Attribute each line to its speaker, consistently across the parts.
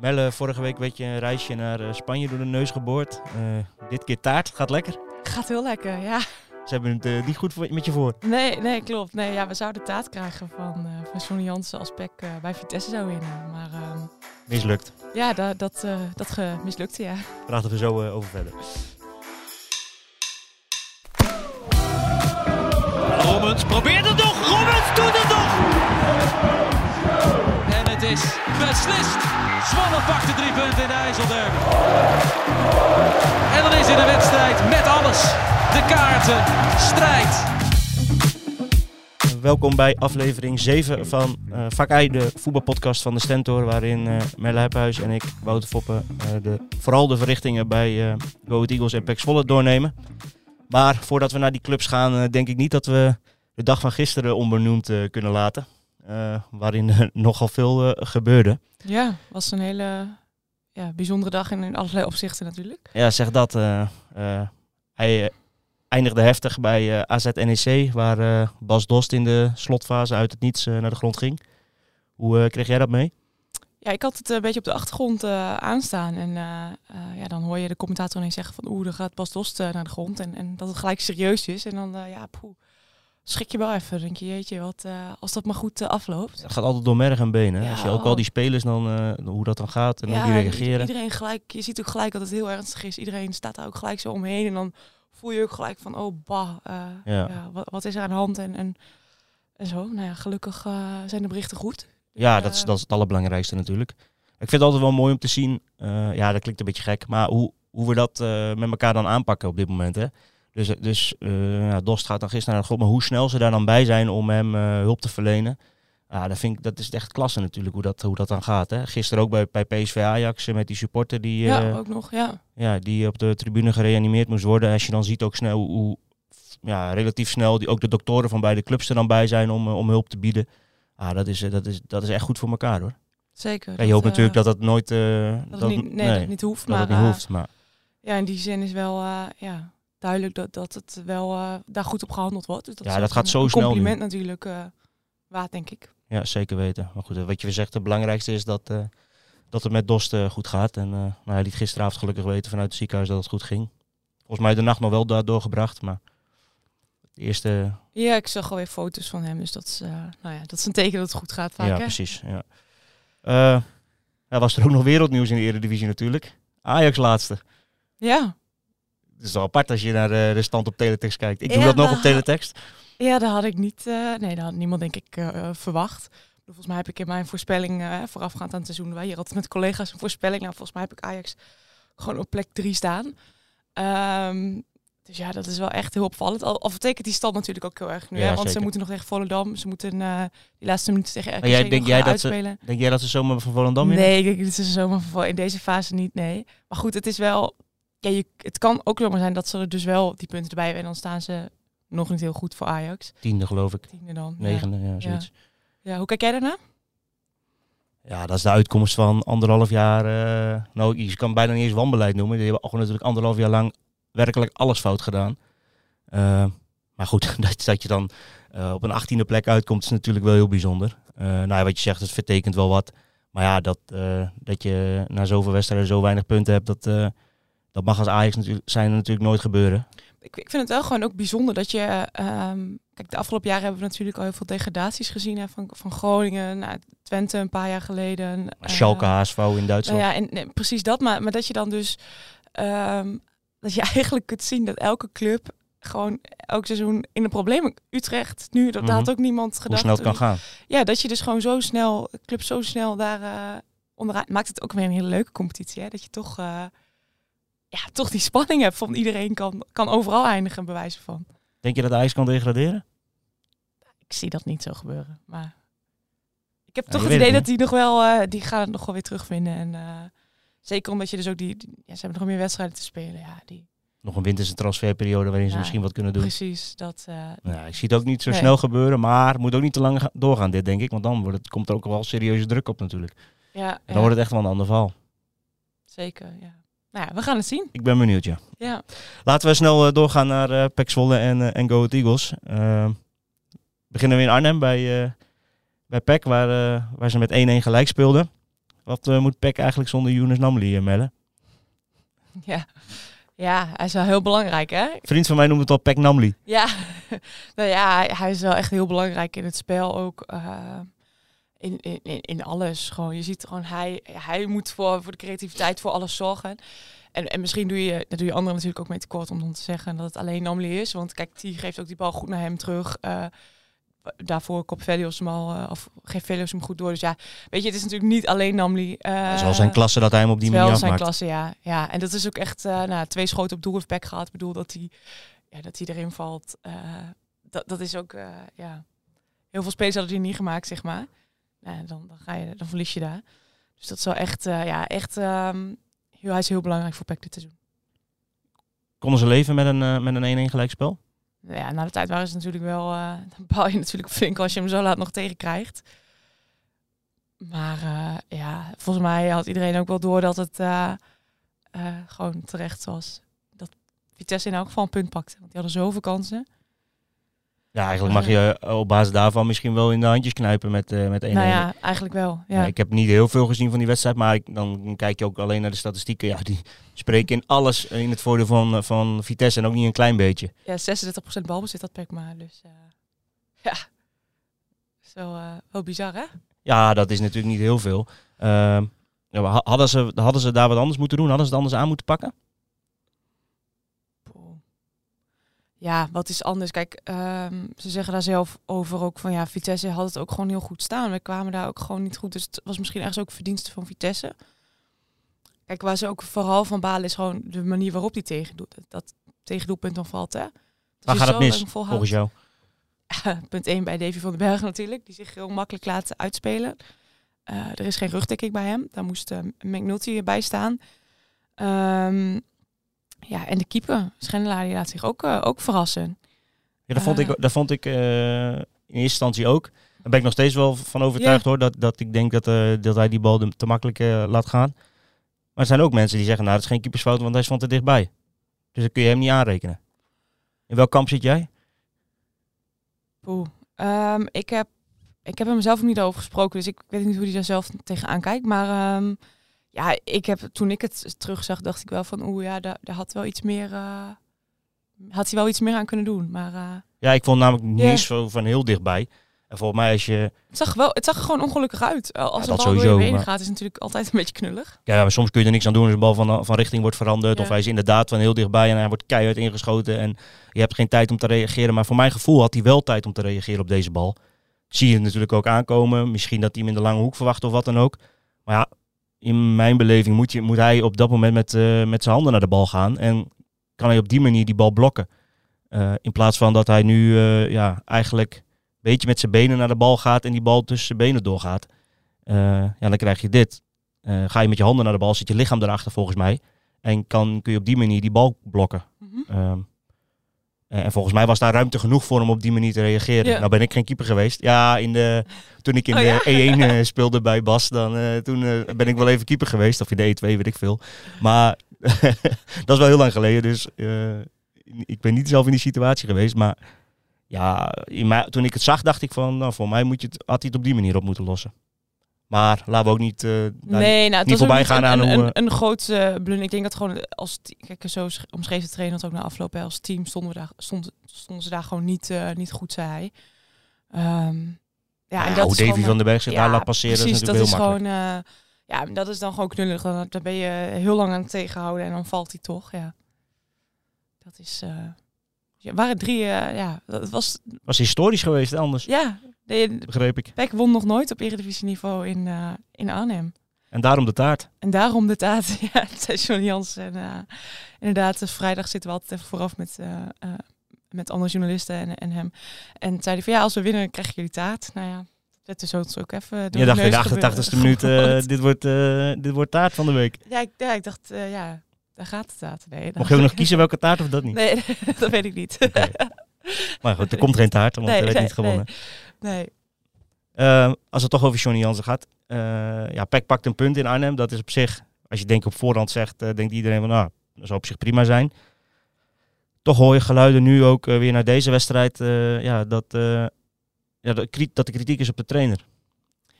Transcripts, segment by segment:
Speaker 1: Melle, vorige week weet je een reisje naar eh, Spanje door de neus geboord. Eh, dit keer taart, gaat lekker.
Speaker 2: Gaat heel lekker, ja.
Speaker 1: Ze hebben het eh, niet goed voor, met je voor.
Speaker 2: Nee, nee, klopt. Nee, ja, we zouden taart krijgen van, eh van Johnny Jansen als Peck eh, bij Vitesse zou winnen. Maar ehm,
Speaker 1: Mislukt.
Speaker 2: ja, da, dat, eh, dat ge- mislukte, ja.
Speaker 1: Praten we zo eh, over verder.
Speaker 3: Rommens probeert het nog. Is beslist. Zwolle pakt de drie punten in de. En dan is in de wedstrijd met alles. De kaarten, strijd.
Speaker 1: Welkom bij aflevering 7 van eh Vak I, de voetbalpodcast van de Stentor. Waarin eh Melle Hephuis en ik, Wouter Foppen, eh, de, vooral de verrichtingen bij eh Go Eagles en PEC Zwolle doornemen. Maar voordat we naar die clubs gaan, eh, denk ik niet dat we de dag van gisteren onbenoemd eh, kunnen laten. Eh, waarin er nogal veel eh, gebeurde.
Speaker 2: Ja, was een hele ja, bijzondere dag in, in allerlei opzichten natuurlijk.
Speaker 1: Ja, zeg dat. eh, hij eindigde heftig bij eh AZ NEC, waar Bas Dost in de slotfase uit het niets naar de grond ging. Hoe kreeg jij dat mee?
Speaker 2: Ja, ik had het een beetje op de achtergrond aanstaan. En ja, dan hoor je de commentator ineens zeggen van oeh, er gaat Bas Dost naar de grond. En, en dat het gelijk serieus is. En dan ja, poeh, schrik je wel even. Denk je, jeetje, wat, eh, als dat maar goed eh, afloopt.
Speaker 1: Het gaat altijd door merg en benen. hè?
Speaker 2: Ja,
Speaker 1: Als je ook al
Speaker 2: oh.
Speaker 1: die spelers, dan, eh, hoe dat dan gaat en hoe die
Speaker 2: Ja,
Speaker 1: reageren.
Speaker 2: Iedereen gelijk, je ziet ook gelijk dat het heel ernstig is. Iedereen staat daar ook gelijk zo omheen. En dan voel je ook gelijk van, oh bah,
Speaker 1: Ja.
Speaker 2: ja. wat, wat is er aan de hand? En, en, en zo. Nou ja, gelukkig zijn de berichten goed.
Speaker 1: Ja,
Speaker 2: Eh,
Speaker 1: dat is, dat is het allerbelangrijkste natuurlijk. Ik vind het altijd wel mooi om te zien. ja, dat klinkt een beetje gek. Maar hoe, hoe we dat met elkaar dan aanpakken op dit moment. Hè? Dus, dus ja, Dost gaat dan gisteren naar de grond. Maar hoe snel ze daar dan bij zijn om hem eh, hulp te verlenen. Ja, dat, vind ik, dat is echt klasse natuurlijk hoe dat, hoe dat dan gaat. Hè? Gisteren ook bij, bij PSV Ajax eh, met die supporter die,
Speaker 2: ja, ook nog, ja.
Speaker 1: ja, die op de tribune gereanimeerd moest worden. Als je dan ziet ook snel hoe ja, relatief snel die, ook de doktoren van beide clubs er dan bij zijn om, om hulp te bieden. Ah, dat, is, dat, is, dat is echt goed voor elkaar hoor.
Speaker 2: Zeker.
Speaker 1: Ja, je hoopt natuurlijk dat dat nooit,
Speaker 2: dat het niet, nee, dat niet hoeft.
Speaker 1: dat
Speaker 2: maar
Speaker 1: niet hoeft. Maar
Speaker 2: ja, in die zin is wel ja, duidelijk dat, dat het wel eh, daar goed op gehandeld wordt. Dus dat
Speaker 1: Ja, dat gaat
Speaker 2: een-
Speaker 1: zo
Speaker 2: een
Speaker 1: snel nu.
Speaker 2: compliment natuurlijk eh, waard, denk ik.
Speaker 1: ja, zeker weten. Maar goed, eh, wat je weer zegt, het belangrijkste is dat, dat het met Dost goed gaat. En nou, hij liet gisteravond gelukkig weten vanuit het ziekenhuis dat het goed ging. Volgens mij de nacht nog wel daar doorgebracht, maar de eerste...
Speaker 2: Ja, ik zag alweer foto's van hem. Dus dat is, nou ja, dat is een teken dat het goed gaat vaak,
Speaker 1: ja,
Speaker 2: hè?
Speaker 1: precies. Ja. Ja, was er ook nog wereldnieuws in de Eredivisie natuurlijk. Ajax laatste.
Speaker 2: Ja.
Speaker 1: Het is wel apart als je naar eh, de stand op teletext kijkt. Ik doe
Speaker 2: Ja,
Speaker 1: dat nog op teletext.
Speaker 2: Ja, dat had ik niet. eh, nee, dat had niemand denk ik eh, verwacht. Volgens mij heb ik in mijn voorspelling voorafgaand aan het seizoen, wij hier altijd met collega's een voorspelling. Nou, volgens mij heb ik Ajax gewoon op plek 3 staan. Ehm, dus ja, dat is wel echt heel opvallend. Al, al vertekent die stand natuurlijk ook heel erg nu.
Speaker 1: Ja,
Speaker 2: hè? Want
Speaker 1: zeker.
Speaker 2: ze moeten nog tegen Volendam. Ze moeten die laatste minuten tegen RKC
Speaker 1: jij, denk, jij dat ze,
Speaker 2: uitspelen.
Speaker 1: denk jij dat ze zomaar van Volendam winnen?
Speaker 2: Nee, kijk, dit is zomaar voor in deze fase niet, nee. Maar goed, het is wel... Ja, je, het kan ook zomaar zijn dat ze er dus wel die punten erbij hebben. En dan staan ze nog niet heel goed voor Ajax.
Speaker 1: Tiende geloof ik.
Speaker 2: Tiende dan. ja.
Speaker 1: Negende, ja, zoiets.
Speaker 2: Ja, hoe kijk jij daarna?
Speaker 1: Ja, dat is de uitkomst van anderhalf jaar. eh, nou, je kan bijna niet eens wanbeleid noemen. Die hebben gewoon natuurlijk anderhalf jaar lang werkelijk alles fout gedaan. Eh, maar goed, dat, dat je dan eh, op een achttiende plek uitkomt, is natuurlijk wel heel bijzonder. Nou ja, wat je zegt, het vertekent wel wat. Maar ja, dat, dat je na zoveel wedstrijden zo weinig punten hebt, dat, dat mag als Ajax natuurlijk, zijn natuurlijk nooit gebeuren.
Speaker 2: Ik, ik vind het wel gewoon ook bijzonder dat je... ehm, kijk, de afgelopen jaren hebben we natuurlijk al heel veel degradaties gezien. Hè, van, van Groningen naar Twente een paar jaar geleden. eh,
Speaker 1: Schalke, HSV in Duitsland.
Speaker 2: Nou ja, en, nee, precies dat. Maar, maar dat je dan dus... ehm, dat je eigenlijk kunt zien dat elke club gewoon elk seizoen in de problemen... Utrecht, nu, dat
Speaker 1: Mhm.
Speaker 2: had ook niemand
Speaker 1: Hoe
Speaker 2: gedacht.
Speaker 1: snel het kan gaan.
Speaker 2: Ja, dat je dus gewoon zo snel, club zo snel daar eh, onderuit maakt het ook weer een hele leuke competitie. Hè? Dat je toch, eh, ja, toch die spanning hebt van iedereen kan, kan overal eindigen, bij wijze van.
Speaker 1: Denk je dat Ajax kan degraderen?
Speaker 2: Ik zie dat niet zo gebeuren. Maar ik heb toch het idee
Speaker 1: het
Speaker 2: dat die nog wel, eh, die gaan het nog wel weer terugvinden. En eh, zeker omdat je dus ook die, die- ja, ze hebben nog meer wedstrijden te spelen. Ja, die,
Speaker 1: Nog een winterse transferperiode waarin ze misschien wat kunnen doen.
Speaker 2: precies. Dat,
Speaker 1: Nou, ja, ik zie het ook niet zo
Speaker 2: Nee.
Speaker 1: snel gebeuren, maar het moet ook niet te lang ga- doorgaan dit, denk ik. Want dan wordt het, komt er ook wel serieuze druk op natuurlijk.
Speaker 2: ja,
Speaker 1: En dan
Speaker 2: ja,
Speaker 1: wordt het echt wel een ander verhaal.
Speaker 2: zeker. Ja. Nou ja, we gaan het zien.
Speaker 1: Ik ben benieuwd, ja.
Speaker 2: Ja.
Speaker 1: Laten we snel eh, doorgaan naar eh Pek Zwolle en, eh, en Go Ahead Eagles. Eh, beginnen we in Arnhem bij, bij Pek, waar, waar ze met 1-1 gelijk speelden. Wat moet Peck eigenlijk zonder Younes Namli, uh, Melle?
Speaker 2: Ja. ja, hij is wel heel belangrijk, hè?
Speaker 1: Vriend van mij noemt het al Peck Namli.
Speaker 2: Ja, nou ja, hij, is wel echt heel belangrijk in het spel ook. In, in, in, alles gewoon. Je ziet gewoon, hij, hij moet voor, voor de creativiteit, voor alles zorgen. En, en misschien doe je, daar doe je anderen natuurlijk ook mee tekort om dan te zeggen dat het alleen Namli is. Want kijk, die geeft ook die bal goed naar hem terug. Eh, daarvoor kopt Velios hem al, eh, of geeft Velios hem goed door. Dus ja, weet je, het is natuurlijk niet alleen Namli.
Speaker 1: Het is wel zijn klasse dat hij hem op die manier
Speaker 2: wel
Speaker 1: afmaakt.
Speaker 2: zijn klasse, ja. ja. En dat is ook echt eh, nou, twee schoten op doel heeft Peck gehad. Ik bedoel dat hij, ja, dat hij erin valt. eh, dat, dat is ook, eh, ja... Heel veel spelers hadden die niet gemaakt, zeg maar. Nou, dan, dan, ga je, dan verlies je daar. Dus dat is wel echt, eh, ja, echt... ehm, heel, hij is heel belangrijk voor Peck dit seizoen.
Speaker 1: Konden ze leven met een, eh, met een 1-1 gelijkspel?
Speaker 2: Nou Ja, na de tijd waren ze natuurlijk wel... eh dan baal je natuurlijk flink als je hem zo laat nog tegenkrijgt. Maar ja, volgens mij had iedereen ook wel door dat het gewoon terecht was. Dat Vitesse in elk geval een punt pakte. Want die hadden zoveel kansen.
Speaker 1: Ja, eigenlijk mag je eh, op basis daarvan misschien wel in de handjes knijpen met, eh, met 1-1.
Speaker 2: Nou ja, eigenlijk wel. Ja.
Speaker 1: Ik heb niet heel veel gezien van die wedstrijd, maar ik, dan kijk je ook alleen naar de statistieken. Ja, die spreken in alles in het voordeel van, eh, van Vitesse en ook niet een klein beetje.
Speaker 2: Ja, 36% balbezit had Peck maar. Dus ja, wel, eh, wel bizar hè?
Speaker 1: Ja, dat is natuurlijk niet heel veel. Ehm, hadden, ze, hadden ze daar wat anders moeten doen? Hadden ze het anders aan moeten pakken?
Speaker 2: Poeh. Ja, wat is anders? Kijk, ehm, ze zeggen daar zelf over ook van ja, Vitesse had het ook gewoon heel goed staan. We kwamen daar ook gewoon niet goed. Dus het was misschien ergens ook verdienste van Vitesse. Kijk, waar ze ook vooral van balen is gewoon de manier waarop die tegen dat, dat tegendoelpunt dan valt. Hè? Dat
Speaker 1: Waar gaat het mis, volgens jou?
Speaker 2: Punt 1 bij Davy van den Berg natuurlijk, die zich heel makkelijk laat uitspelen. Eh, er is geen rugdekking bij hem. Daar moest uh, McNulty bij staan. Ehm, ja, en de keeper, Schendelaar, die laat zich ook, uh, ook verrassen.
Speaker 1: Ja, dat vond
Speaker 2: Eh.
Speaker 1: ik, dat vond ik eh, in eerste instantie ook. Daar ben ik nog steeds wel van overtuigd hoor. Dat, dat ik denk dat, eh, dat hij die bal te makkelijk eh, laat gaan. Maar er zijn ook mensen die zeggen, nou dat is geen keepersfout, want hij stond er dichtbij. Dus dan kun je hem niet aanrekenen. In welk kamp zit jij?
Speaker 2: Poeh. Ehm, ik, heb, ik heb hem zelf niet over gesproken, dus ik weet niet hoe hij daar zelf tegenaan kijkt. Maar ehm, ja, ik heb, toen ik het terugzag, dacht ik wel van, oeh ja, daar, daar had wel iets meer, eh, had hij wel iets meer aan kunnen doen. Maar eh,
Speaker 1: Ja, ik vond namelijk niet zo van heel dichtbij. En volgens mij als je...
Speaker 2: het, zag wel, het zag er gewoon ongelukkig uit. Als
Speaker 1: Ja,
Speaker 2: een bal door je
Speaker 1: sowieso,
Speaker 2: benen
Speaker 1: maar-
Speaker 2: gaat, is het natuurlijk altijd een beetje knullig.
Speaker 1: Ja, maar soms kun je er niks aan doen als een bal van, van richting wordt veranderd.
Speaker 2: Ja.
Speaker 1: Of hij is inderdaad van heel dichtbij en hij wordt keihard ingeschoten. En je hebt geen tijd om te reageren. Maar voor mijn gevoel had hij wel tijd om te reageren op deze bal. Zie je het natuurlijk ook aankomen. Misschien dat hij hem in de lange hoek verwacht of wat dan ook. Maar ja, in mijn beleving moet, je, moet hij op dat moment met, eh, met zijn handen naar de bal gaan. En kan hij op die manier die bal blokken. Eh, in plaats van dat hij nu eh, ja, eigenlijk een beetje met zijn benen naar de bal gaat en die bal tussen zijn benen doorgaat. Ja, dan krijg je dit. Ga je met je handen naar de bal, zit je lichaam erachter volgens mij. En kan, kun je op die manier die bal blokken. En en volgens mij was daar ruimte genoeg voor hem op die manier te reageren.
Speaker 2: Ja.
Speaker 1: Nou ben ik geen keeper geweest. Ja, in de, toen ik in
Speaker 2: Oh,
Speaker 1: de
Speaker 2: ja?
Speaker 1: 1-1 eh, speelde bij Bas, dan, eh, toen eh, ben ik wel even keeper geweest. Of in de 1-2, weet ik veel. Maar dat is wel heel lang geleden. Dus eh, ik ben niet zelf in die situatie geweest. Maar ja, in mij, toen ik het zag, dacht ik van... Nou, voor mij moet je het, had hij het op die manier op moeten lossen. Maar laten we ook niet... eh,
Speaker 2: nee, nou,
Speaker 1: niet voorbij gaan
Speaker 2: een,
Speaker 1: aan
Speaker 2: een,
Speaker 1: hoe,
Speaker 2: een,
Speaker 1: eh,
Speaker 2: een eh, blunder. Ik denk dat gewoon als kijk, zo sch- omschreef de trainer het ook na afloop. hè, Als team stonden, we daar, stond, stonden ze daar gewoon niet, eh, niet goed, zei hij. Ehm, ja, en dat
Speaker 1: hoe
Speaker 2: is
Speaker 1: Davy
Speaker 2: gewoon-
Speaker 1: van den Berg zich daar laat passeren,
Speaker 2: precies,
Speaker 1: dat is natuurlijk heel
Speaker 2: dat is
Speaker 1: makkelijk.
Speaker 2: gewoon, eh, ja, dat is dan gewoon knullig. Dan, dan ben je heel lang aan het tegenhouden en dan valt hij toch. Ja, dat is. ja, waren drie. eh, ja, dat was.
Speaker 1: was historisch geweest anders,
Speaker 2: Ja, de,
Speaker 1: begreep ik.
Speaker 2: Peck won nog nooit op eredivisieniveau in, eh in Arnhem.
Speaker 1: En daarom de taart.
Speaker 2: En daarom de taart, ja, het zei John Jans. En eh, inderdaad, dus vrijdag zitten we altijd even vooraf met, eh, eh, met andere journalisten en, en hem. En zei hij van ja, als we winnen, krijgen jullie taart. Nou ja, dat is ook, ook even door
Speaker 1: Je dacht in de
Speaker 2: neus
Speaker 1: 88ste
Speaker 2: gebeuren.
Speaker 1: minuut, eh, dit, wordt, eh, dit wordt taart van de week.
Speaker 2: ja, ik, ja, ik dacht, eh, ja, daar gaat de taart. Nee,
Speaker 1: Mocht je ook nog kiezen welke taart of dat niet?
Speaker 2: Nee, dat weet ik niet.
Speaker 1: Maar goed, er komt geen taart, want
Speaker 2: Nee,
Speaker 1: er werd
Speaker 2: nee,
Speaker 1: niet gewonnen.
Speaker 2: Nee.
Speaker 1: Eh, als het toch over Johnny Jansen gaat. eh ja, Peck pakt een punt in Arnhem. Dat is op zich, als je denk op voorhand zegt, eh, denkt iedereen van, nou, dat zou op zich prima zijn. Toch hoor je geluiden nu ook eh, weer naar deze wedstrijd, ja, dat, ja, de, kri- dat de kritiek is op de trainer.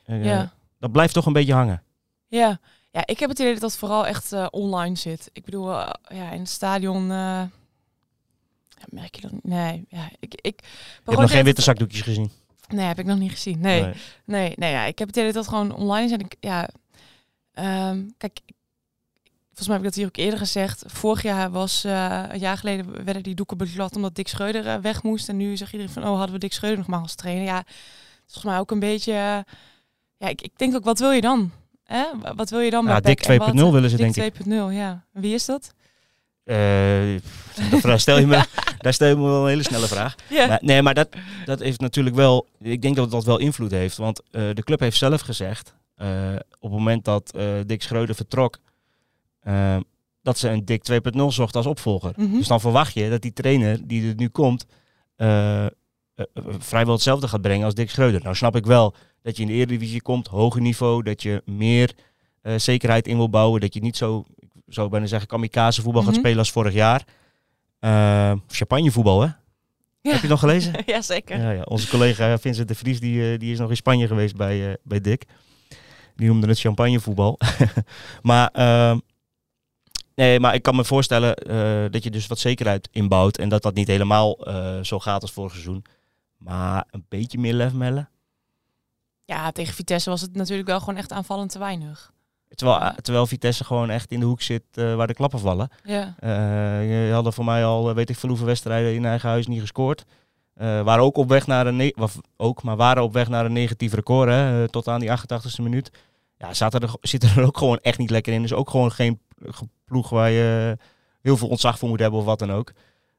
Speaker 2: Ja.
Speaker 1: Dat blijft toch een beetje hangen.
Speaker 2: Ja. ja, ik heb het idee dat dat vooral echt online zit. Ik bedoel, ja, in het stadion... ja, merk je dat niet? Nee, ja, ik... ik
Speaker 1: Ik heb nog geen witte zakdoekjes gezien.
Speaker 2: Nee, heb ik nog niet gezien. Nee, nee, nee, ja, ik heb het idee dat gewoon online is. En ik, ja, ehm, kijk, volgens mij heb ik dat hier ook eerder gezegd. Vorig jaar was, eh, een jaar geleden, werden die doeken beklad omdat Dick Schreuder eh, weg moest. En nu zegt iedereen van, oh, hadden we Dick Schreuder nog maar als trainer. Ja, volgens mij ook een beetje, eh, ja, ik, ik denk ook, wat wil je dan? Wa- Wat wil je dan
Speaker 1: Ja,
Speaker 2: bij
Speaker 1: Dick
Speaker 2: PEC en
Speaker 1: 2.0
Speaker 2: wat?
Speaker 1: willen ze,
Speaker 2: Dick
Speaker 1: denk ik.
Speaker 2: 2.0, ja. Wie is dat?
Speaker 1: Eh, daar, stel je me, daar stel je me wel een hele snelle vraag.
Speaker 2: Ja.
Speaker 1: Maar, nee, maar dat, dat heeft natuurlijk wel. Ik denk dat dat wel invloed heeft. Want eh, de club heeft zelf gezegd. eh, op het moment dat Dick Schreuder vertrok. dat ze een Dick 2.0 zocht als opvolger.
Speaker 2: Mhm.
Speaker 1: Dus dan verwacht je dat die trainer die er nu komt. vrijwel hetzelfde gaat brengen als Dick Schreuder. Nou snap ik wel dat je in de Eredivisie komt, hoger niveau. Dat je meer zekerheid in wil bouwen. Dat je niet zo, ik zou bijna zeggen, kamikaze voetbal gaat
Speaker 2: Mhm.
Speaker 1: spelen als vorig jaar. Eh champagne voetbal, hè?
Speaker 2: Ja.
Speaker 1: Heb je nog gelezen?
Speaker 2: ja, zeker.
Speaker 1: Ja, ja. Onze collega Vincent de Vries die, eh, die is nog in Spanje geweest bij, eh, bij Dick. Die noemde het champagnevoetbal. maar, ehm, nee, maar ik kan me voorstellen eh, dat je dus wat zekerheid inbouwt. En dat dat niet helemaal zo gaat als vorig seizoen. Maar een beetje meer lef mellen.
Speaker 2: Ja, tegen Vitesse was het natuurlijk wel gewoon echt aanvallend te weinig.
Speaker 1: Terwijl, terwijl Vitesse gewoon echt in de hoek zit eh, waar de klappen vallen.
Speaker 2: Ja.
Speaker 1: Eh, je hadden voor mij al, eh, weet ik veel hoeveel wedstrijden in eigen huis niet gescoord. Eh waren ook op weg naar een, ook, maar waren op weg naar een negatief record, hè, eh, tot aan die 88ste minuut. Ja, zaten er, zitten er ook gewoon echt niet lekker in. Dus ook gewoon geen ploeg waar je heel veel ontzag voor moet hebben of wat dan ook.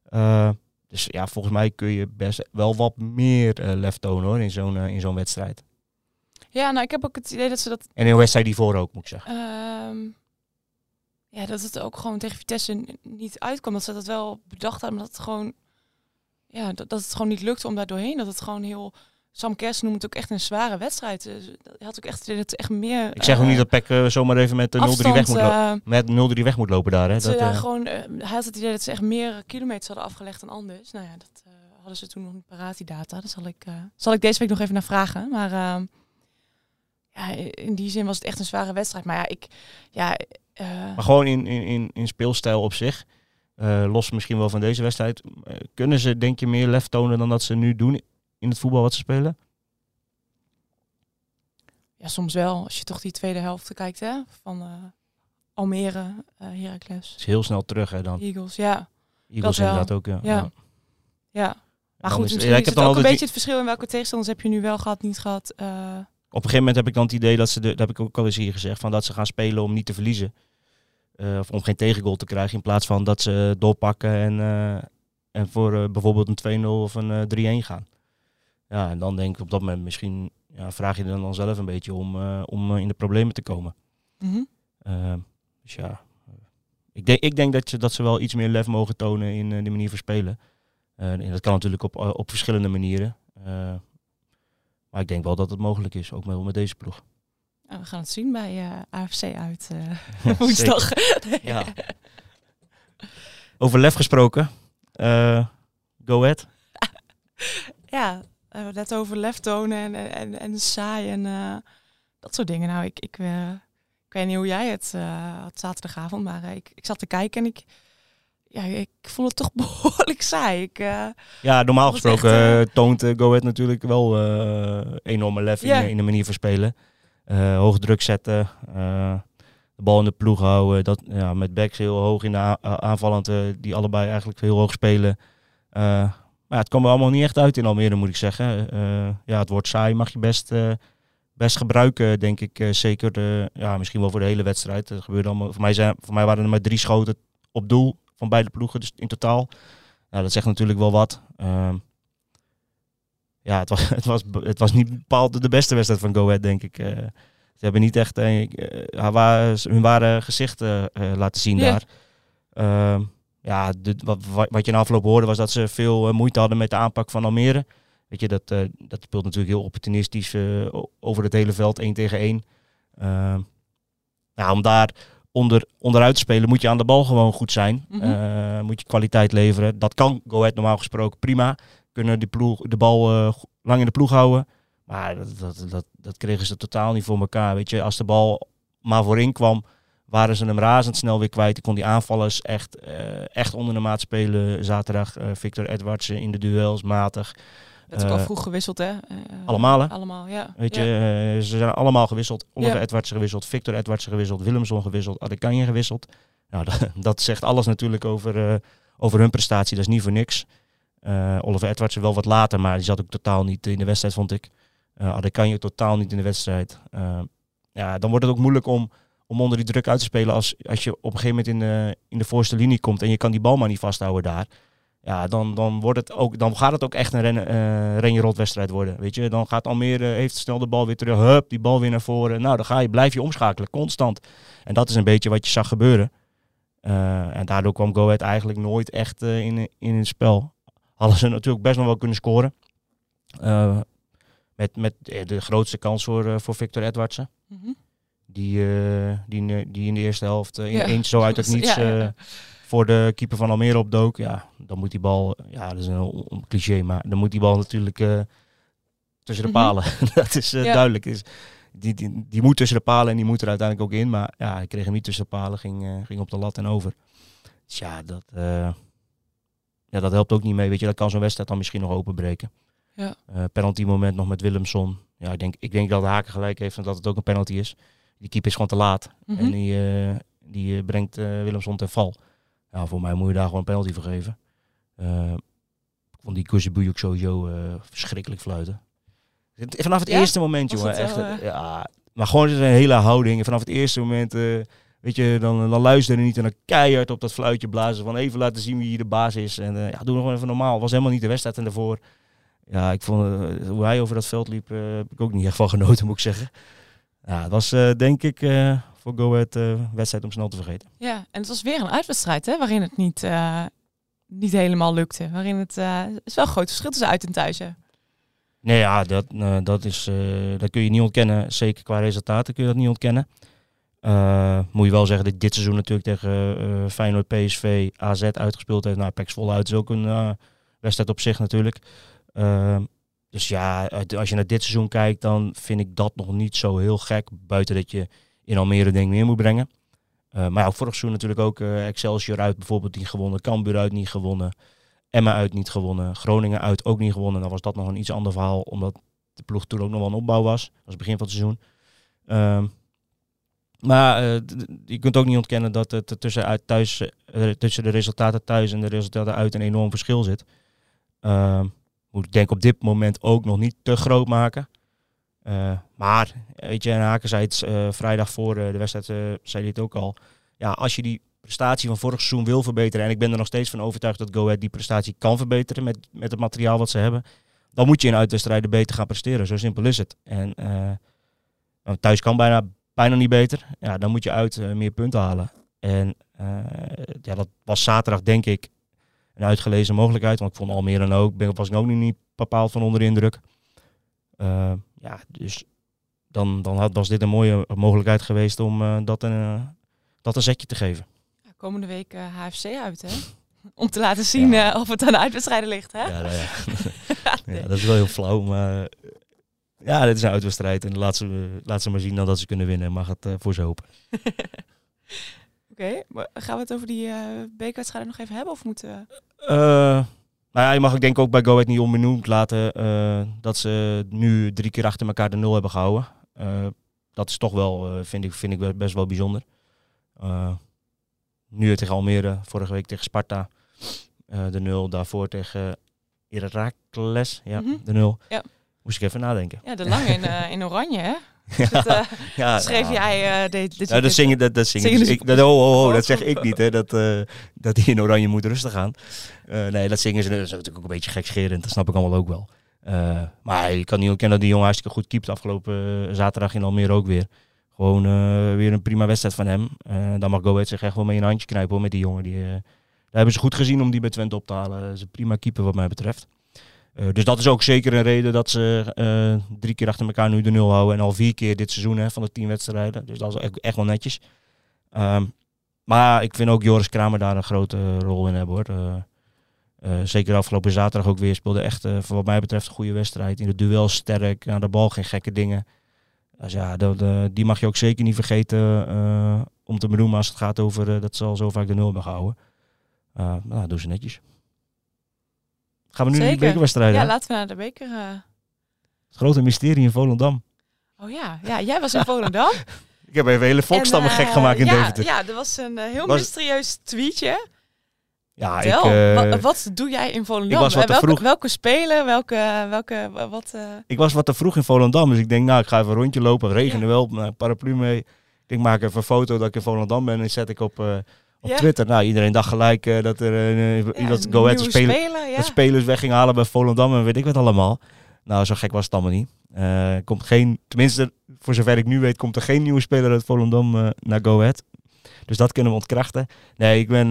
Speaker 1: Eh, dus ja, volgens mij kun je best wel wat meer eh, lef tonen hoor, in zo'n eh, in zo'n wedstrijd.
Speaker 2: Ja, nou ik heb ook het idee dat ze dat
Speaker 1: En in wedstrijd die voor ook, moet ik zeggen.
Speaker 2: Ehm, ja, dat het ook gewoon tegen Vitesse niet uitkwam. Dat ze dat wel bedacht hadden, maar dat het gewoon, ja, dat, dat het gewoon niet lukte om daar doorheen. Dat het gewoon heel. Sam Kers noemt het ook echt een zware wedstrijd. Dus had ook echt dat echt meer.
Speaker 1: Ik zeg ook
Speaker 2: eh,
Speaker 1: niet dat Peck eh, zomaar even met de 0-3 weg moet lopen.
Speaker 2: eh,
Speaker 1: Met 0-3 weg moet lopen daar. Hè.
Speaker 2: dat
Speaker 1: eh,
Speaker 2: gewoon, eh, hij had het idee dat ze echt meer kilometers hadden afgelegd dan anders. Nou ja, dat eh, hadden ze toen nog niet paraat, die data. Daar zal ik, eh, zal ik deze week nog even naar vragen. Maar ehm, ja, in die zin was het echt een zware wedstrijd. Maar ja, ik... Ja, eh,
Speaker 1: Maar gewoon in, in, in, in speelstijl op zich, eh, los misschien wel van deze wedstrijd, eh, kunnen ze denk je meer lef tonen dan dat ze nu doen in het voetbal wat ze spelen?
Speaker 2: Ja, soms wel. Als je toch die tweede helft kijkt, hè? Van Almere, Heracles,
Speaker 1: Het is heel snel terug hè dan.
Speaker 2: Eagles. Ja,
Speaker 1: Eagles inderdaad ook. Ja.
Speaker 2: Ja.
Speaker 1: Ja.
Speaker 2: ja. Maar goed,
Speaker 1: is-
Speaker 2: misschien
Speaker 1: ja,
Speaker 2: is
Speaker 1: ik heb
Speaker 2: het
Speaker 1: dan
Speaker 2: ook een beetje het verschil in welke tegenstanders heb je nu wel gehad, niet gehad.
Speaker 1: Op een gegeven moment heb ik dan het idee dat ze, de, dat heb ik ook al eens hier gezegd, van dat ze gaan spelen om niet te verliezen. Eh, of om geen tegengoal te krijgen in plaats van dat ze doorpakken en, eh, en voor eh, bijvoorbeeld een 2-0 of een eh 3-1 gaan. Ja, en dan denk ik op dat moment misschien ja, vraag je dan, dan zelf een beetje om, om in de problemen te komen.
Speaker 2: Mhm.
Speaker 1: Dus ja, ik denk, ik denk dat, ze, dat ze wel iets meer lef mogen tonen in de manier van spelen. En dat kan natuurlijk op, op verschillende manieren. Uh, maar ik denk wel dat het mogelijk is, ook met, met deze ploeg.
Speaker 2: We gaan het zien bij uh, AFC uit ja, woensdag.
Speaker 1: ja. Over lef gesproken. Uh, go ahead.
Speaker 2: ja, we net over lef tonen en, en, en saai en uh, dat soort dingen. Nou, ik, ik, uh, ik weet niet hoe jij het uh, had zaterdagavond, maar uh, ik, ik zat te kijken en ik, ja, ik vond het toch behoorlijk saai. Ik, uh,
Speaker 1: ja, normaal gesproken echt, toont Go Ahead natuurlijk wel enorme lef in, in, de manier van spelen. hoog druk zetten, de bal in de ploeg houden. Dat, ja, met backs heel hoog in de aanvallend, die allebei eigenlijk heel hoog spelen. Maar ja, het kwam er allemaal niet echt uit in Almere, moet ik zeggen. Uh, ja, het woord saai mag je best, uh, best gebruiken, denk ik. Uh, zeker, de, ja, misschien wel voor de hele wedstrijd. Dat gebeurde allemaal. Voor mij, zijn, voor mij waren er maar drie schoten op doel van beide ploegen, dus in totaal. Nou, dat zegt natuurlijk wel wat. ja, het was, het, was, het was niet bepaald de beste wedstrijd van Go Ahead, denk ik. ze hebben niet echt hun ware gezicht laten zien daar. Ehm, ja, de, wat, wat je na afloop hoorde was dat ze veel uh, moeite hadden met de aanpak van Almere. Weet je, dat, uh, dat speelt natuurlijk heel opportunistisch uh, over het hele veld, één tegen één. nou, om daar onder, onderuit te spelen moet je aan de bal gewoon goed zijn. Mm -hmm. moet je kwaliteit leveren. Dat kan Go Ahead normaal gesproken prima. Kunnen die ploeg, de bal lang in de ploeg houden. Maar dat, dat, dat, dat kregen ze totaal niet voor elkaar. Weet je, als de bal maar voorin kwam, waren ze hem razendsnel weer kwijt. Ik kon die aanvallers echt, eh, echt onder de maat spelen. Zaterdag eh, Victor Edwards in de duels, matig.
Speaker 2: Dat is ook al
Speaker 1: Eh,
Speaker 2: vroeg gewisseld, hè? Eh,
Speaker 1: Allemaal, hè?
Speaker 2: Allemaal, ja.
Speaker 1: Weet je, eh, ze zijn allemaal gewisseld. Oliver
Speaker 2: Ja.
Speaker 1: Edwards gewisseld, Victor Edwards gewisseld, Willemson gewisseld, Adekanje gewisseld. Nou, dat, dat zegt alles natuurlijk over, eh, over hun prestatie. Dat is niet voor niks. Eh, Oliver Edwards wel wat later, maar die zat ook totaal niet in de wedstrijd, vond ik. Uh, Adekanje totaal niet in de wedstrijd. Eh, ja, dan wordt het ook moeilijk om, om onder die druk uit te spelen als, als je op een gegeven moment in de, in de voorste linie komt en je kan die bal maar niet vasthouden daar. Ja, dan, dan, wordt het ook, dan gaat het ook echt een ren, eh ren-je-rot wedstrijd worden. Weet je, dan gaat Almere, heeft snel de bal weer terug, hup, die bal weer naar voren. Nou, dan ga je, blijf je omschakelen, constant. En dat is een beetje wat je zag gebeuren. Eh, en daardoor kwam Go Ahead eigenlijk nooit echt eh, in, in het spel. Hadden ze natuurlijk best nog wel kunnen scoren. Eh, met, met eh, de grootste kans voor, eh, voor Victor Edwardsen.
Speaker 2: Mhm.
Speaker 1: Die, eh, die, die in de eerste helft eh,
Speaker 2: Ja.
Speaker 1: zo uit het niets
Speaker 2: Ja, ja, ja.
Speaker 1: eh, voor de keeper van Almere opdook. Ja, dan moet die bal, ja, dat is een cliché, maar dan moet die bal natuurlijk eh, tussen de
Speaker 2: Mhm.
Speaker 1: palen. dat is eh,
Speaker 2: Ja.
Speaker 1: duidelijk. Is, die, die, die moet tussen de palen en die moet er uiteindelijk ook in. Maar ja, hij kreeg hem niet tussen de palen, ging, eh, ging op de lat en over. Dus ja, dat, ja, dat helpt ook niet mee. Weet je, dat kan zo'n wedstrijd dan misschien nog openbreken.
Speaker 2: Ja.
Speaker 1: Penalty moment nog met Willemson. Ja, ik denk, ik denk dat Haken gelijk heeft en dat het ook een penalty is. Die keeper is gewoon te laat.
Speaker 2: Mhm.
Speaker 1: En die, die brengt Willemson ten val. Ja, voor mij moet je daar gewoon een penalty voor geven. Eh, ik vond die Kuzibu ook sowieso eh, verschrikkelijk fluiten. Vanaf het
Speaker 2: Ja?
Speaker 1: eerste moment, jongen.
Speaker 2: het
Speaker 1: Echt,
Speaker 2: wel,
Speaker 1: eh, ja, maar gewoon zijn hele houding. En vanaf het eerste moment, weet je, dan, dan luisteren niet en dan keihard op dat fluitje blazen. Van even laten zien wie hier de baas is. En ja, doe nog gewoon even normaal. Was helemaal niet de wedstrijd en daarvoor. Ja, ik vond hoe hij over dat veld liep, heb ik ook niet echt van genoten, moet ik zeggen. Ja, het was denk ik voor Go Ahead eh, wedstrijd om snel te vergeten.
Speaker 2: Ja, en het was weer een uitwedstrijd, hè? Waarin het niet, eh, niet helemaal lukte. Waarin het... eh, is wel een groot verschil tussen uit en thuis, hè?
Speaker 1: Nee, ja, dat, dat, is, dat kun je niet ontkennen. Zeker qua resultaten kun je dat niet ontkennen. Moet je wel zeggen dat dit seizoen natuurlijk tegen Feyenoord, PSV, AZ uitgespeeld heeft. Nou, PEC Zwolle uit is ook een wedstrijd op zich natuurlijk. Eh, dus ja, als je naar dit seizoen kijkt, dan vind ik dat nog niet zo heel gek. Buiten dat je in Almere denk ik meer moet brengen. Eh, maar ja, vorig seizoen natuurlijk ook eh, Excelsior uit bijvoorbeeld niet gewonnen. Cambuur uit niet gewonnen. Emma uit niet gewonnen. Groningen uit ook niet gewonnen. Dan was dat nog een iets ander verhaal, omdat de ploeg toen ook nog wel een opbouw was. Dat was het begin van het seizoen. Ehm, maar eh, je kunt ook niet ontkennen dat het tussen, uit thuis, tussen de resultaten thuis en de resultaten uit een enorm verschil zit. Ehm, moet ik denk op dit moment ook nog niet te groot maken. Eh, maar, weet je, en Haken zei het eh, vrijdag voor eh, de wedstrijd, eh, zei het ook al. Ja, als je die prestatie van vorig seizoen wil verbeteren, en ik ben er nog steeds van overtuigd dat Go Ahead die prestatie kan verbeteren met, met het materiaal wat ze hebben, dan moet je in uitwedstrijden beter gaan presteren. Zo simpel is het. En eh, want thuis kan bijna, bijna niet beter. Ja, dan moet je uit eh, meer punten halen. En eh, ja, dat was zaterdag denk ik een uitgelezen mogelijkheid. Want ik vond Almere dan ook, ben, was ik ook niet bepaald van onder de indruk. Eh, ja, dus dan, dan had, was dit een mooie mogelijkheid geweest om eh, dat, een, eh, dat een zetje te geven.
Speaker 2: Ja, komende week eh, HFC uit, hè? Om te laten zien
Speaker 1: Ja.
Speaker 2: eh, of het aan de uitwedstrijden ligt, hè?
Speaker 1: Ja, nou ja. ja, dat is wel heel flauw, maar eh, ja, dit is een uitwedstrijd. En laat ze, laat ze maar zien dat ze kunnen winnen. Mag het eh, voor ze hopen.
Speaker 2: Oké, gaan we het over die eh bekerwedstrijden nog even hebben? Of moeten we...
Speaker 1: Eh, nou ja, je mag ik denk ook bij Go Ahead niet onbenoemd laten eh, dat ze nu drie keer achter elkaar de nul hebben gehouden. Eh, dat is toch wel, eh, vind, ik, vind ik best wel bijzonder. Nu tegen Almere, vorige week tegen Sparta de nul. Daarvoor tegen Irakles, ja,
Speaker 2: Mhm.
Speaker 1: de nul.
Speaker 2: Ja.
Speaker 1: Moest ik even nadenken.
Speaker 2: Ja, de lange in, in oranje, hè?
Speaker 1: Ja,
Speaker 2: Dat eh,
Speaker 1: ja,
Speaker 2: schreef
Speaker 1: ja.
Speaker 2: jij eh, dit,
Speaker 1: dat zingen, dat, dat zingen.
Speaker 2: Zingen
Speaker 1: dus
Speaker 2: ze-
Speaker 1: ik, dat, oh, oh, oh, dat zeg ik niet, hè, dat, eh, dat die in oranje moet rustig gaan. Nee, dat zingen ze. Dat is natuurlijk ook een beetje gekscherend, dat snap ik allemaal ook wel. Maar je kan niet ontkennen dat die jongen hartstikke goed keept afgelopen zaterdag in Almere ook weer. Gewoon weer een prima wedstrijd van hem. Dan mag Go Ahead zich echt wel mee een handje knijpen hoor, met die jongen. Die, daar hebben ze goed gezien om die bij Twente op te halen. Dat is een prima keeper wat mij betreft. Eh, dus dat is ook zeker een reden dat ze eh, drie keer achter elkaar nu de nul houden. En al vier keer dit seizoen hè, van de tien wedstrijden. Dus dat is echt, echt wel netjes. Ehm, maar ik vind ook Joris Kramer daar een grote rol in hebben hoor. Eh, zeker afgelopen zaterdag ook weer. Speelde echt, voor wat mij betreft, een goede wedstrijd. In de duel sterk, aan de bal geen gekke dingen. Dus ja, eh, die mag je ook zeker niet vergeten om te benoemen als het gaat over dat ze al zo vaak de nul hebben gehouden. Eh nou, doen ze netjes. Gaan we nu
Speaker 2: Zeker.
Speaker 1: bekerwedstrijden?
Speaker 2: Ja,
Speaker 1: hè?
Speaker 2: laten we naar de beker. eh.
Speaker 1: Het grote mysterie in Volendam.
Speaker 2: Oh ja, ja, jij was in Volendam.
Speaker 1: Ik heb even hele volkstammen
Speaker 2: En,
Speaker 1: gek
Speaker 2: eh,
Speaker 1: gemaakt in
Speaker 2: ja,
Speaker 1: Deventer.
Speaker 2: Ja, er was een eh, heel
Speaker 1: Was-
Speaker 2: mysterieus tweetje.
Speaker 1: Ja,
Speaker 2: Tel,
Speaker 1: ik, eh,
Speaker 2: wa- wat doe jij in Volendam?
Speaker 1: ik was wat te
Speaker 2: welke,
Speaker 1: vroeg.
Speaker 2: welke spelen? Welke, welke, wat...
Speaker 1: ik was wat te vroeg in Volendam, dus ik denk, nou, ik ga even een rondje lopen. Het regende
Speaker 2: Ja.
Speaker 1: wel, nou, paraplu mee. Ik denk, maak even een foto dat ik in Volendam ben en zet ik op, eh, op
Speaker 2: Ja.
Speaker 1: Twitter. Nou, iedereen dacht gelijk eh, dat er eh,
Speaker 2: ja,
Speaker 1: dat Go Ahead spelen,
Speaker 2: ja.
Speaker 1: dat spelers weg gingen halen bij Volendam en weet ik wat allemaal. Nou, zo gek was het allemaal niet. Eh, komt geen, tenminste, voor zover ik nu weet, komt er geen nieuwe speler uit Volendam naar Go Ahead. Dus dat kunnen we ontkrachten. Nee, ik ben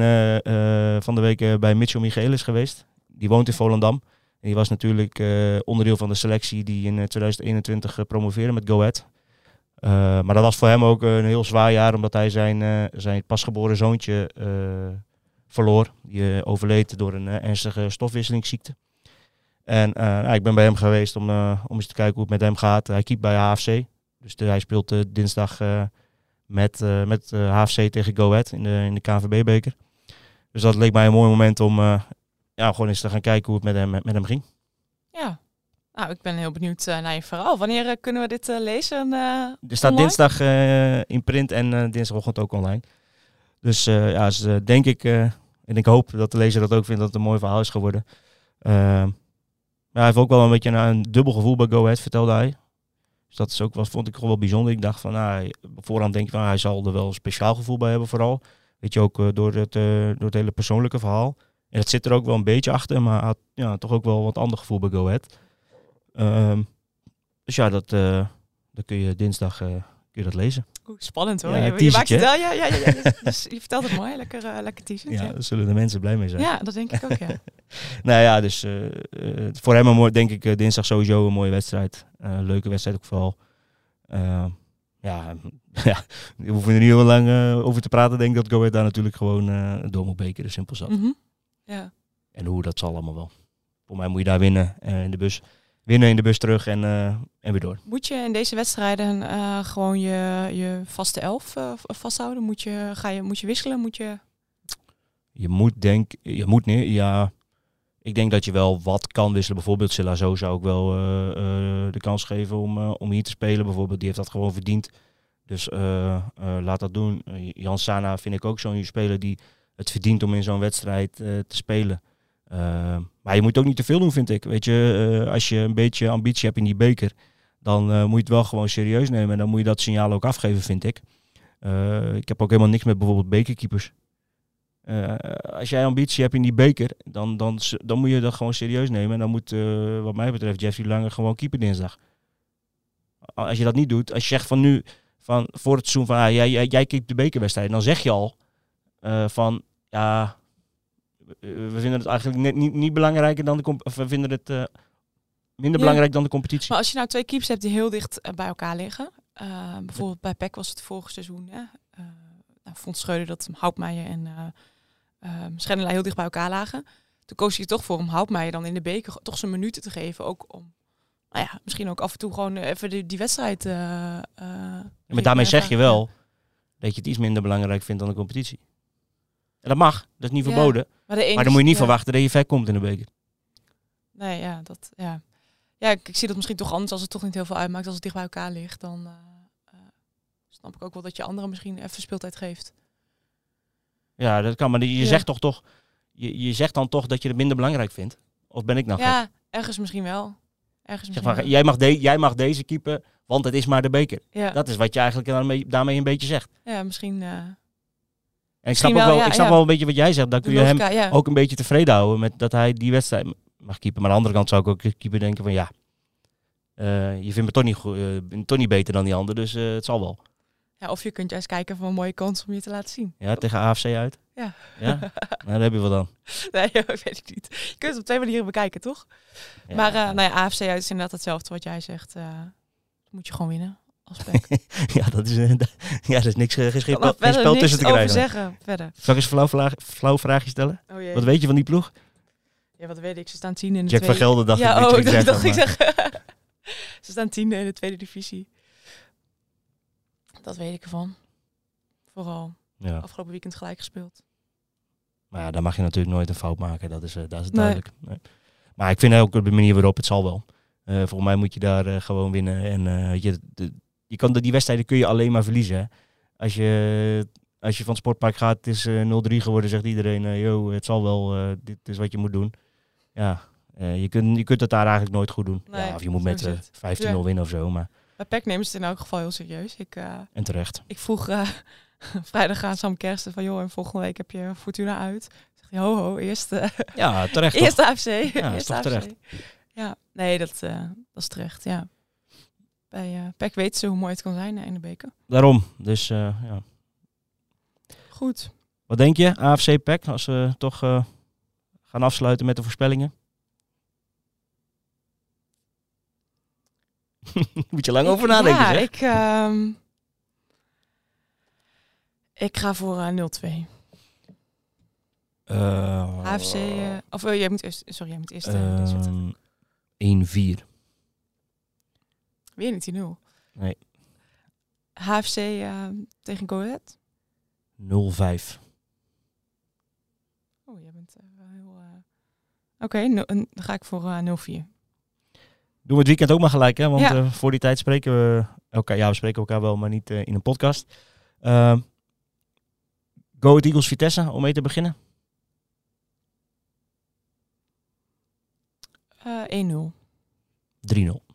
Speaker 1: van de week bij Mitchell Michaelis geweest. Die woont in Volendam. En die was natuurlijk onderdeel van de selectie die in eh, 2021 eh, promoveerde met Go Ahead. Eh, maar dat was voor hem ook een heel zwaar jaar, omdat hij zijn, eh, zijn pasgeboren zoontje eh, verloor. Die overleed door een ernstige stofwisselingsziekte. En nou, ik ben bij hem geweest om, om eens te kijken hoe het met hem gaat. Hij keept bij HFC. Dus hij speelt dinsdag met, met HFC tegen Go Ahead in de, in de KNVB-beker. Dus dat leek mij een mooi moment om ja, gewoon eens te gaan kijken hoe het met hem, met hem ging.
Speaker 2: Ja. Nou, ik ben heel benieuwd eh, naar je verhaal. Wanneer eh, kunnen we dit eh, lezen?
Speaker 1: Er staat
Speaker 2: Online?
Speaker 1: dinsdag in print en dinsdagochtend ook online. Dus ja, dus, denk ik, en ik hoop dat de lezer dat ook vindt, dat het een mooi verhaal is geworden. Ehm, ja, hij heeft ook wel een beetje een, een dubbel gevoel bij Go Ahead, vertelde hij. Dus dat is ook, wat vond ik gewoon wel bijzonder. Ik dacht van, nou, voorhand denk ik van, hij zal er wel een speciaal gevoel bij hebben vooral. Weet je, ook door, het, door het hele persoonlijke verhaal. En dat zit er ook wel een beetje achter, maar hij had ja, toch ook wel wat ander gevoel bij Go Ahead. Ehm, dus ja, dat, eh, dat kun je dinsdag eh, kun je dat lezen.
Speaker 2: Oeh, spannend hoor.
Speaker 1: Ja,
Speaker 2: je, maakt het wel. Ja, ja, ja, ja. Dus je vertelt het mooi. Lekker, eh, lekker teaser.
Speaker 1: Ja,
Speaker 2: Ja.
Speaker 1: daar zullen de mensen blij mee zijn.
Speaker 2: ja, dat denk ik ook, ja.
Speaker 1: Nou ja, dus voor hem een mooi, denk ik dinsdag sowieso een mooie wedstrijd. Leuke wedstrijd ook vooral. Eh, ja, ja, we hoeven er niet heel lang over te praten. Ik denk dat Go Ahead daar natuurlijk gewoon door moet bekeren, simpel zat.
Speaker 2: Ja.
Speaker 1: En hoe, dat zal allemaal wel. Voor mij moet je daar winnen in de bus. Winnen in de bus terug en, eh, en weer door.
Speaker 2: Moet je in deze wedstrijden eh, gewoon je, je vaste elf eh, vasthouden? Moet je, ga je, moet je wisselen? Moet je...
Speaker 1: Je moet denk, je moet neer, ja. Ik denk dat je wel wat kan wisselen. Bijvoorbeeld Silla zo zou ik wel de kans geven om, om hier te spelen. Bijvoorbeeld, die heeft dat gewoon verdiend. Dus laat dat doen. Jan Sana vind ik ook zo'n speler die het verdient om in zo'n wedstrijd te spelen. Eh, maar je moet ook niet te veel doen, vind ik. Weet je, eh, als je een beetje ambitie hebt in die beker, dan eh, moet je het wel gewoon serieus nemen. En dan moet je dat signaal ook afgeven, vind ik. Eh, ik heb ook helemaal niks met bijvoorbeeld bekerkeepers. Als jij ambitie hebt in die beker, dan, dan, dan moet je dat gewoon serieus nemen. En dan moet, wat mij betreft, Jeffrey Lange gewoon keeper dinsdag. Als je dat niet doet, als je zegt van nu, van voor het seizoen van ah, jij, jij, jij keept de bekerwedstrijd, dan zeg je al van ja, we we vinden het eigenlijk net niet, niet belangrijker dan de of we vinden het eh, minder
Speaker 2: Ja.
Speaker 1: belangrijk dan de competitie.
Speaker 2: Maar als je nou twee keeps hebt die heel dicht eh, bij elkaar liggen. eh, bijvoorbeeld bij PEC was het vorig seizoen. Hè, eh, nou, vond Schreuder dat Houtmeijer en eh eh, Schendelij heel dicht bij elkaar lagen. Toen koos hij toch voor om Houtmeijer dan in de beker toch zijn minuten te geven. Ook om, nou ja, misschien ook af en toe gewoon even die, die wedstrijd... eh, eh,
Speaker 1: maar daarmee zeg je wel dat je het iets minder belangrijk vindt dan de competitie. En dat mag, dat is niet
Speaker 2: Ja.
Speaker 1: verboden.
Speaker 2: Maar,
Speaker 1: Maar dan moet je niet
Speaker 2: ja.
Speaker 1: verwachten dat je ver komt in de beker.
Speaker 2: Nee, ja, dat, ja. Ja, ik, ik zie dat misschien toch anders als het toch niet heel veel uitmaakt. Als het dicht bij elkaar ligt, dan eh, eh, snap ik ook wel dat je anderen misschien even speeltijd geeft.
Speaker 1: Ja, dat kan. Maar je zegt toch toch, je, je zegt dan toch dat je het minder belangrijk vindt. Of ben ik nou gek?
Speaker 2: ja, ergens misschien wel. Ergens
Speaker 1: Zeg
Speaker 2: misschien
Speaker 1: maar, jij, mag de, jij mag deze keeper, want het is maar de beker.
Speaker 2: ja.
Speaker 1: Dat is wat je eigenlijk daarmee, daarmee een beetje zegt.
Speaker 2: ja, misschien eh,
Speaker 1: En ik snap,
Speaker 2: Misschien
Speaker 1: ook
Speaker 2: wel,
Speaker 1: wel,
Speaker 2: ja,
Speaker 1: ik snap
Speaker 2: ja.
Speaker 1: wel een beetje wat jij zegt. Dan kun je hem
Speaker 2: ja.
Speaker 1: ook een beetje tevreden houden met dat hij die wedstrijd mag keepen. Maar aan de andere kant zou ik ook keeper denken van ja, eh, je vindt me toch niet, goed, eh, toch niet beter dan die ander, dus eh, het zal wel.
Speaker 2: ja. Of je kunt juist kijken voor een mooie kans om je te laten zien.
Speaker 1: Ja, tegen AFC uit.
Speaker 2: Ja.
Speaker 1: Ja, nou, daar heb je wel dan.
Speaker 2: Nee, weet ik niet. Je kunt het op twee manieren bekijken, toch? Maar nou ja, AFC uit is inderdaad hetzelfde wat jij zegt. moet je gewoon winnen
Speaker 1: ja, dat is, eh, ja, dat is niks, eh, geen, spel- geen tussen te
Speaker 2: over
Speaker 1: krijgen.
Speaker 2: zeggen. Verder.
Speaker 1: Zal ik eens een flauw, flauw vraagje stellen?
Speaker 2: Oh jee.
Speaker 1: Wat weet je van die ploeg?
Speaker 2: Ja, wat weet ik. Ze staan tien in de
Speaker 1: Jack van. Gelder dacht
Speaker 2: ja,
Speaker 1: ik dat
Speaker 2: oh,
Speaker 1: zeggen,
Speaker 2: dacht ik zeggen. Ze staan tiende in de tweede divisie. Dat weet ik ervan. Vooral
Speaker 1: Ja.
Speaker 2: afgelopen weekend gelijk gespeeld.
Speaker 1: Maar ja, daar mag je natuurlijk nooit een fout maken. Dat is, eh, dat is duidelijk. Nee. Maar ik vind ook de manier waarop het zal wel. Eh volgens mij moet je daar gewoon winnen. En je, de, je kan die wedstrijden kun je alleen maar verliezen. Als, je, als je van het sportpark gaat, het is eh 0-3 geworden, zegt iedereen, eh yo, het zal wel, eh, dit is wat je moet doen. Ja, eh, je, kunt, je kunt het daar eigenlijk nooit goed doen.
Speaker 2: Nee,
Speaker 1: ja, of je moet met
Speaker 2: is
Speaker 1: eh,
Speaker 2: het.
Speaker 1: 15-0
Speaker 2: Ja.
Speaker 1: winnen of zo, maar
Speaker 2: Bij PEC nemen ze het in elk geval heel serieus. Ik, eh,
Speaker 1: en terecht.
Speaker 2: ik vroeg eh, vrijdag aan Sam Kersten van... joh, en volgende week heb je Fortuna uit. Zeg je, ho ho, eerst, eh,
Speaker 1: Ja, terecht
Speaker 2: eerst AFC.
Speaker 1: is
Speaker 2: eerst AFC.
Speaker 1: terecht.
Speaker 2: Ja, nee, dat, eh, dat is terecht, ja. Bij eh PEC weten ze hoe mooi het kan zijn in de beker.
Speaker 1: Daarom, dus eh, ja.
Speaker 2: Goed.
Speaker 1: Wat denk je, AFC PEC, als we toch eh, gaan afsluiten met de voorspellingen? Moet je lang over
Speaker 2: Ik-
Speaker 1: nadenken,
Speaker 2: ja,
Speaker 1: zeg.
Speaker 2: ik, ehm, ik ga voor eh 0-2.
Speaker 1: Eh,
Speaker 2: AFC, of eh, jij moet eerst, sorry, jij moet eerst eh, dit zetten.
Speaker 1: ehm, 1-4.
Speaker 2: Weer niet die 0.
Speaker 1: Nee.
Speaker 2: HFC eh, tegen Go Ahead.
Speaker 1: 0-5.
Speaker 2: Oh, jij bent eh, wel heel... eh, Oké, dan ga ik voor eh 0-4.
Speaker 1: Doen we het weekend ook maar gelijk, hè? Want
Speaker 2: Ja.
Speaker 1: eh, voor die tijd spreken we elkaar. Ja, we spreken elkaar wel, maar niet eh, in een podcast. Ehm Go Ahead Eagles Vitesse, om mee te beginnen.
Speaker 2: Eh 1-0.
Speaker 1: 3-0.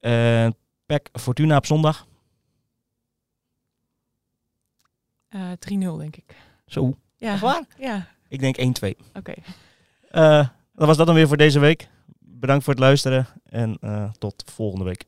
Speaker 1: Eh PEC Fortuna op zondag.
Speaker 2: Eh 3-0 denk ik.
Speaker 1: Zo,
Speaker 2: Ja.
Speaker 1: Echt waar?
Speaker 2: Ja,
Speaker 1: ik denk 1-2.
Speaker 2: oké.
Speaker 1: Eh dat was dat dan weer voor deze week. Bedankt voor het luisteren en tot volgende week.